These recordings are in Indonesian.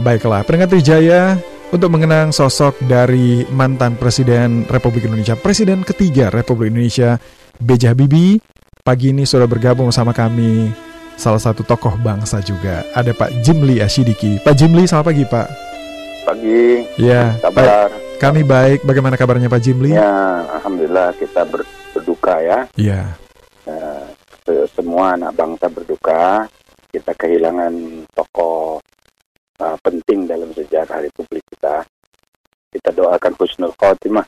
Baiklah, peringkat Trijaya untuk mengenang sosok dari mantan Presiden Republik Indonesia, Presiden ketiga Republik Indonesia, B.J. Habibie. Pagi ini sudah bergabung sama kami salah satu tokoh bangsa juga. Ada Pak Jimli Asyidiki. Pak Jimli, selamat pagi Pak. Pagi. Ya, kabar. Kami baik. Bagaimana kabarnya Pak Jimli? Ya, alhamdulillah kita ber, berduka ya. Iya. Uh, semua anak bangsa berduka. Kita kehilangan tokoh uh, penting dalam sejarah Republik kita. Kita doakan husnul khotimah.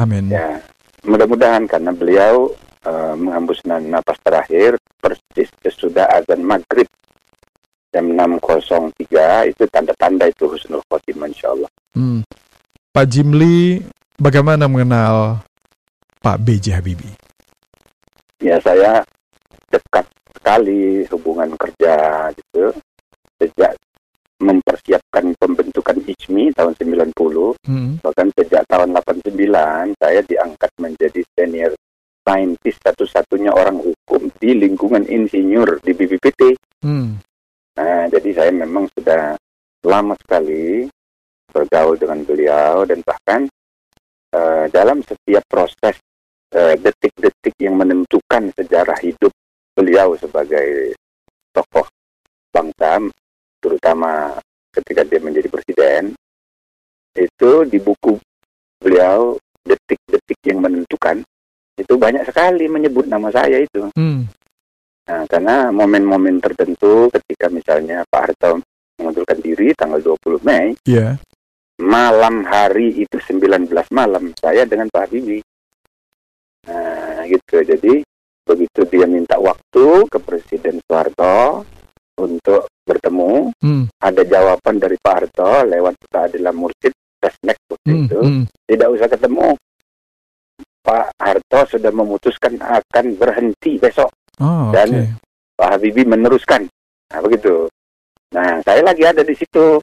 Amin. Ya, mudah-mudahan karena beliau uh, menghembuskan napas terakhir persis sesudah azan maghrib jam 6.03 itu tanda-tanda itu husnul khotimah insya Allah. Hmm. Pak Jimli, bagaimana mengenal Pak B.J. Habibie? Ya saya dekat sekali hubungan kerja gitu sejak mempersiapkan pembentukan ICMI tahun 90 hmm. bahkan sejak tahun 89 saya diangkat menjadi senior saintis satu-satunya orang hukum di lingkungan insinyur di BPPT. Hmm. Nah, jadi saya memang sudah lama sekali bergaul dengan beliau dan bahkan uh, dalam setiap proses eh, detik-detik uh, yang menentukan sejarah hidup beliau sebagai tokoh bangsa, terutama ketika dia menjadi presiden, itu di buku beliau detik-detik yang menentukan itu banyak sekali menyebut nama saya itu. Hmm. Nah, karena momen-momen tertentu ketika misalnya Pak Harto mengundurkan diri tanggal 20 Mei, yeah. malam hari itu 19 malam saya dengan Pak Habibie. Nah, gitu. Jadi begitu dia minta waktu ke Presiden Soeharto untuk bertemu, hmm. ada jawaban dari Pak Harto lewat keadilan Mursid, Tesnek waktu hmm. itu, hmm. tidak usah ketemu. Pak Harto sudah memutuskan akan berhenti besok Oh, dan okay. Pak Habibie meneruskan. Nah, begitu. Nah, saya lagi ada di situ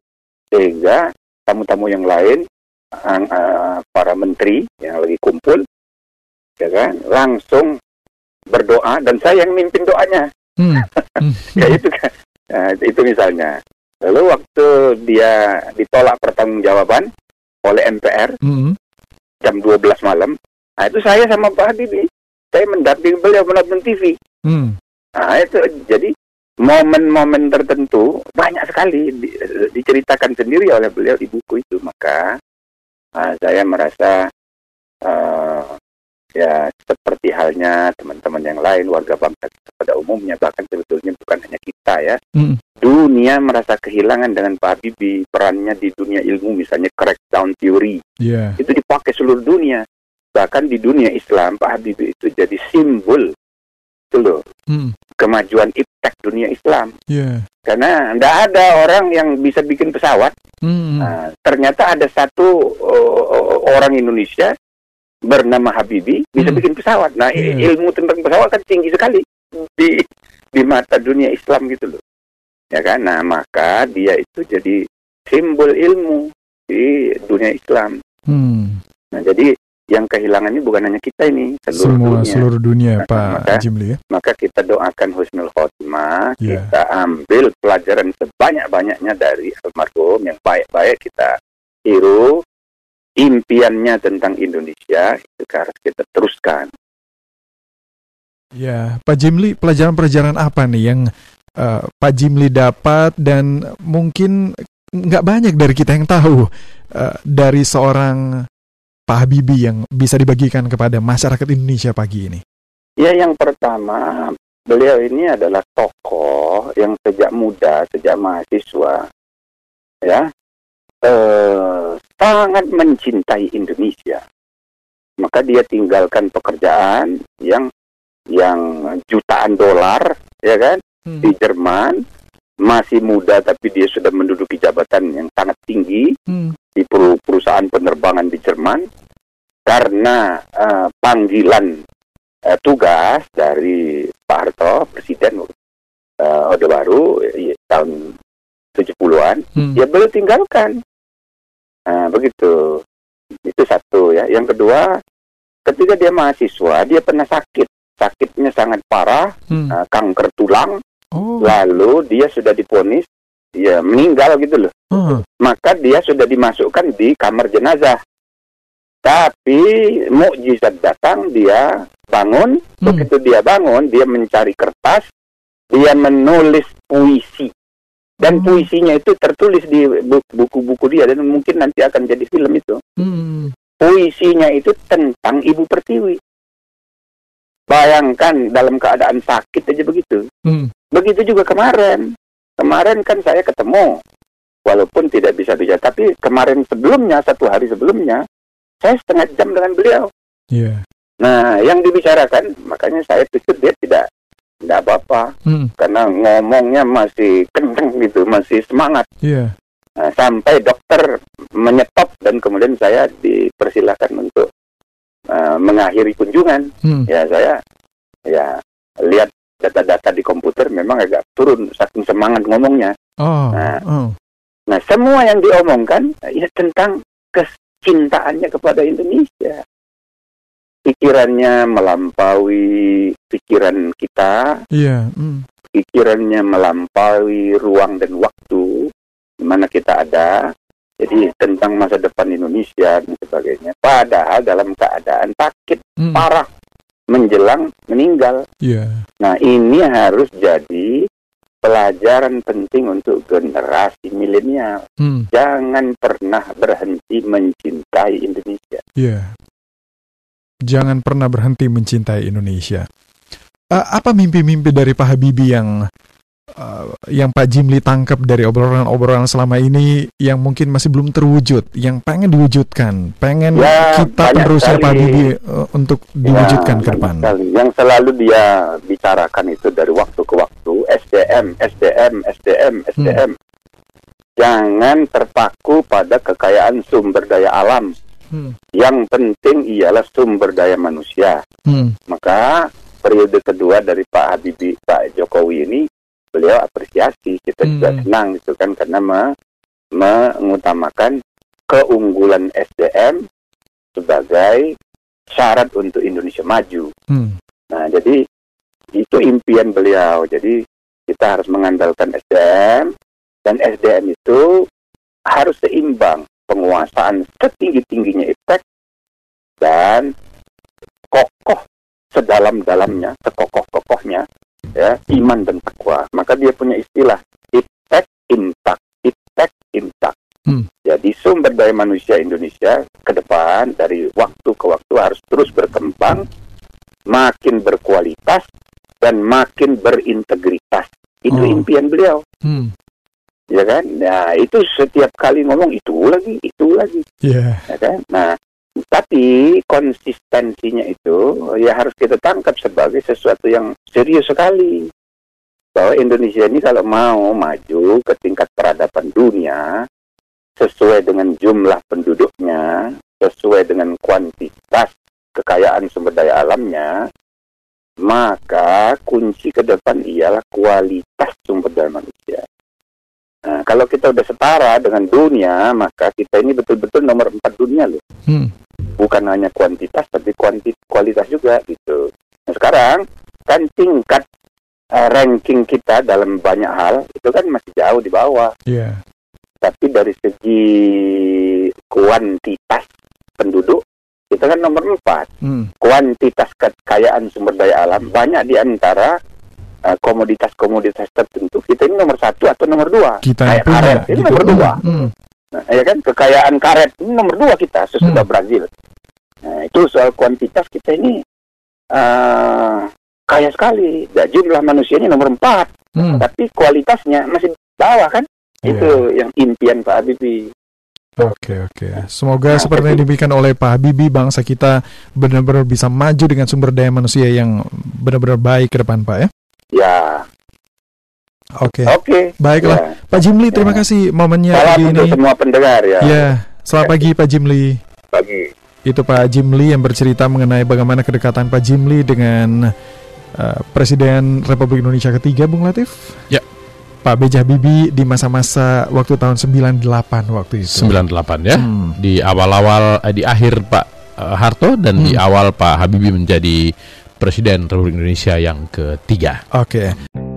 sehingga tamu-tamu yang lain, uh, uh, para menteri yang lagi kumpul, ya kan, langsung berdoa dan saya yang mimpin doanya. Hmm. ya itu kan, nah, itu misalnya. Lalu waktu dia ditolak pertanggungjawaban oleh MPR hmm. jam 12 malam, nah itu saya sama Pak Habibie, saya mendampingi beliau menonton TV. Hmm. Nah itu jadi momen-momen tertentu banyak sekali di, diceritakan sendiri oleh beliau di buku itu maka uh, saya merasa ya seperti halnya teman-teman yang lain warga bangsa pada umumnya bahkan sebetulnya bukan hanya kita ya hmm. dunia merasa kehilangan dengan Pak Habibie perannya di dunia ilmu misalnya crackdown theory yeah. itu dipakai seluruh dunia bahkan di dunia Islam Pak Habibie itu jadi simbol itu loh hmm. kemajuan iptek dunia Islam yeah. karena tidak ada orang yang bisa bikin pesawat hmm. nah, ternyata ada satu uh, orang Indonesia bernama Habibie bisa hmm. bikin pesawat nah yeah. ilmu tentang pesawat kan tinggi sekali di di mata dunia Islam gitu loh ya kan nah maka dia itu jadi simbol ilmu di dunia Islam hmm. nah jadi yang kehilangan ini bukan hanya kita ini seluruh Semua, dunia. seluruh dunia nah, Pak maka, Jimli ya. Maka kita doakan husnul khotimah, yeah. kita ambil pelajaran sebanyak-banyaknya dari almarhum yang baik-baik kita impiannya tentang Indonesia itu harus kita teruskan. Ya, Pak Jimli, pelajaran-pelajaran apa nih yang uh, Pak Jimli dapat dan mungkin nggak banyak dari kita yang tahu uh, dari seorang Pak Habibie yang bisa dibagikan kepada masyarakat Indonesia pagi ini? Ya, yang pertama, beliau ini adalah tokoh yang sejak muda, sejak mahasiswa, ya, eh, sangat mencintai Indonesia. Maka dia tinggalkan pekerjaan yang yang jutaan dolar, ya kan, hmm. di Jerman, masih muda tapi dia sudah menduduki jabatan yang sangat tinggi hmm. di perusahaan penerbangan di Jerman karena uh, panggilan uh, tugas dari Pak Harto Presiden uh, Orde Baru ya, tahun 70-an hmm. ya beliau tinggalkan nah, begitu itu satu ya yang kedua ketika dia mahasiswa dia pernah sakit sakitnya sangat parah hmm. uh, kanker tulang Oh. Lalu dia sudah diponis ya meninggal gitu loh. Uh. Maka dia sudah dimasukkan di kamar jenazah. Tapi mukjizat datang, dia bangun. Hmm. Begitu dia bangun, dia mencari kertas, dia menulis puisi. Dan hmm. puisinya itu tertulis di buku-buku dia dan mungkin nanti akan jadi film itu. Hmm. Puisinya itu tentang Ibu Pertiwi. Bayangkan dalam keadaan sakit aja begitu. Hmm. Begitu juga kemarin. Kemarin kan saya ketemu, walaupun tidak bisa bicara, tapi kemarin sebelumnya, satu hari sebelumnya, saya setengah jam dengan beliau. Yeah. Nah, yang dibicarakan, makanya saya pikir dia tidak tidak apa-apa, hmm. karena ngomongnya masih kenceng gitu, masih semangat. Yeah. Nah, sampai dokter menyetop dan kemudian saya dipersilahkan untuk uh, mengakhiri kunjungan. Hmm. Ya saya ya lihat data-data di komputer memang agak turun saking semangat ngomongnya. Oh, nah, oh. nah semua yang diomongkan ya tentang kecintaannya kepada Indonesia. Pikirannya melampaui pikiran kita. Iya. Yeah, mm. Pikirannya melampaui ruang dan waktu di mana kita ada. Jadi tentang masa depan Indonesia dan sebagainya. Padahal dalam keadaan sakit mm. parah menjelang meninggal. Yeah. Nah ini harus jadi pelajaran penting untuk generasi milenial. Hmm. Jangan pernah berhenti mencintai Indonesia. Yeah. Jangan pernah berhenti mencintai Indonesia. Uh, apa mimpi-mimpi dari Pak Habibie yang uh, yang Pak Jimli tangkap dari obrolan-obrolan selama ini yang mungkin masih belum terwujud, yang pengen diwujudkan, pengen ya, kita penerusnya Pak Habibie uh, untuk diwujudkan ya, ke depan. Sekali. Yang selalu dia bicarakan itu dari waktu ke waktu SDM, SDM, SDM, SDM. Hmm. Jangan terpaku pada kekayaan sumber daya alam. Hmm. Yang penting ialah sumber daya manusia. Hmm. Maka periode kedua dari Pak Habibie, Pak Jokowi ini beliau apresiasi kita hmm. juga senang gitu kan karena me mengutamakan keunggulan SDM sebagai syarat untuk Indonesia maju. Hmm. Nah jadi itu impian beliau. Jadi kita harus mengandalkan SDM dan SDM itu harus seimbang penguasaan setinggi tingginya efek dan kokoh sedalam-dalamnya, sekokoh-kokohnya ya iman dan takwa maka dia punya istilah iptek intak iptek intak hmm. jadi sumber daya manusia Indonesia ke depan dari waktu ke waktu harus terus berkembang makin berkualitas dan makin berintegritas itu oh. impian beliau hmm. Ya kan nah itu setiap kali ngomong itu lagi itu lagi yeah. ya kan nah tapi konsistensinya itu ya harus kita tangkap sebagai sesuatu yang serius sekali. Bahwa Indonesia ini kalau mau maju ke tingkat peradaban dunia sesuai dengan jumlah penduduknya, sesuai dengan kuantitas kekayaan sumber daya alamnya, maka kunci ke depan ialah kualitas sumber daya manusia. Nah, kalau kita udah setara dengan dunia, maka kita ini betul-betul nomor empat dunia loh. Hmm bukan hanya kuantitas tapi kuantit kualitas juga gitu. Nah, sekarang kan tingkat uh, ranking kita dalam banyak hal itu kan masih jauh di bawah. Yeah. Tapi dari segi kuantitas penduduk kita kan nomor empat. Hmm. Kuantitas kekayaan sumber daya alam banyak di antara uh, komoditas-komoditas tertentu kita ini nomor satu atau nomor dua. Kita Kayak karet ini gitu. nomor dua. Hmm. Nah, ya kan kekayaan karet ini nomor dua kita sesudah hmm. Brazil. Nah, itu soal kuantitas kita ini uh, kaya sekali. Dan jumlah manusianya nomor empat, hmm. tapi kualitasnya masih bawah kan? Yeah. Itu yang impian Pak Habibie. Oke oke. Semoga nah, seperti yang diberikan oleh Pak Habibie, bangsa kita benar-benar bisa maju dengan sumber daya manusia yang benar-benar baik ke depan, Pak ya. Ya. Oke. Okay. Oke. Okay. Baiklah, ya. Pak Jimli, terima ya. kasih momennya Salam pagi untuk ini. semua pendengar ya. Ya. Selamat ya. pagi Pak Jimli. Pagi. Itu Pak Jimli yang bercerita mengenai bagaimana kedekatan Pak Jimli dengan uh, Presiden Republik Indonesia ketiga, Bung Latif. Ya. Pak B.J. Habibie di masa-masa waktu tahun 98 waktu itu. 98 ya. Hmm. Di awal-awal eh, di akhir Pak uh, Harto dan hmm. di awal Pak Habibie menjadi Presiden Republik Indonesia yang ketiga. Oke. Okay.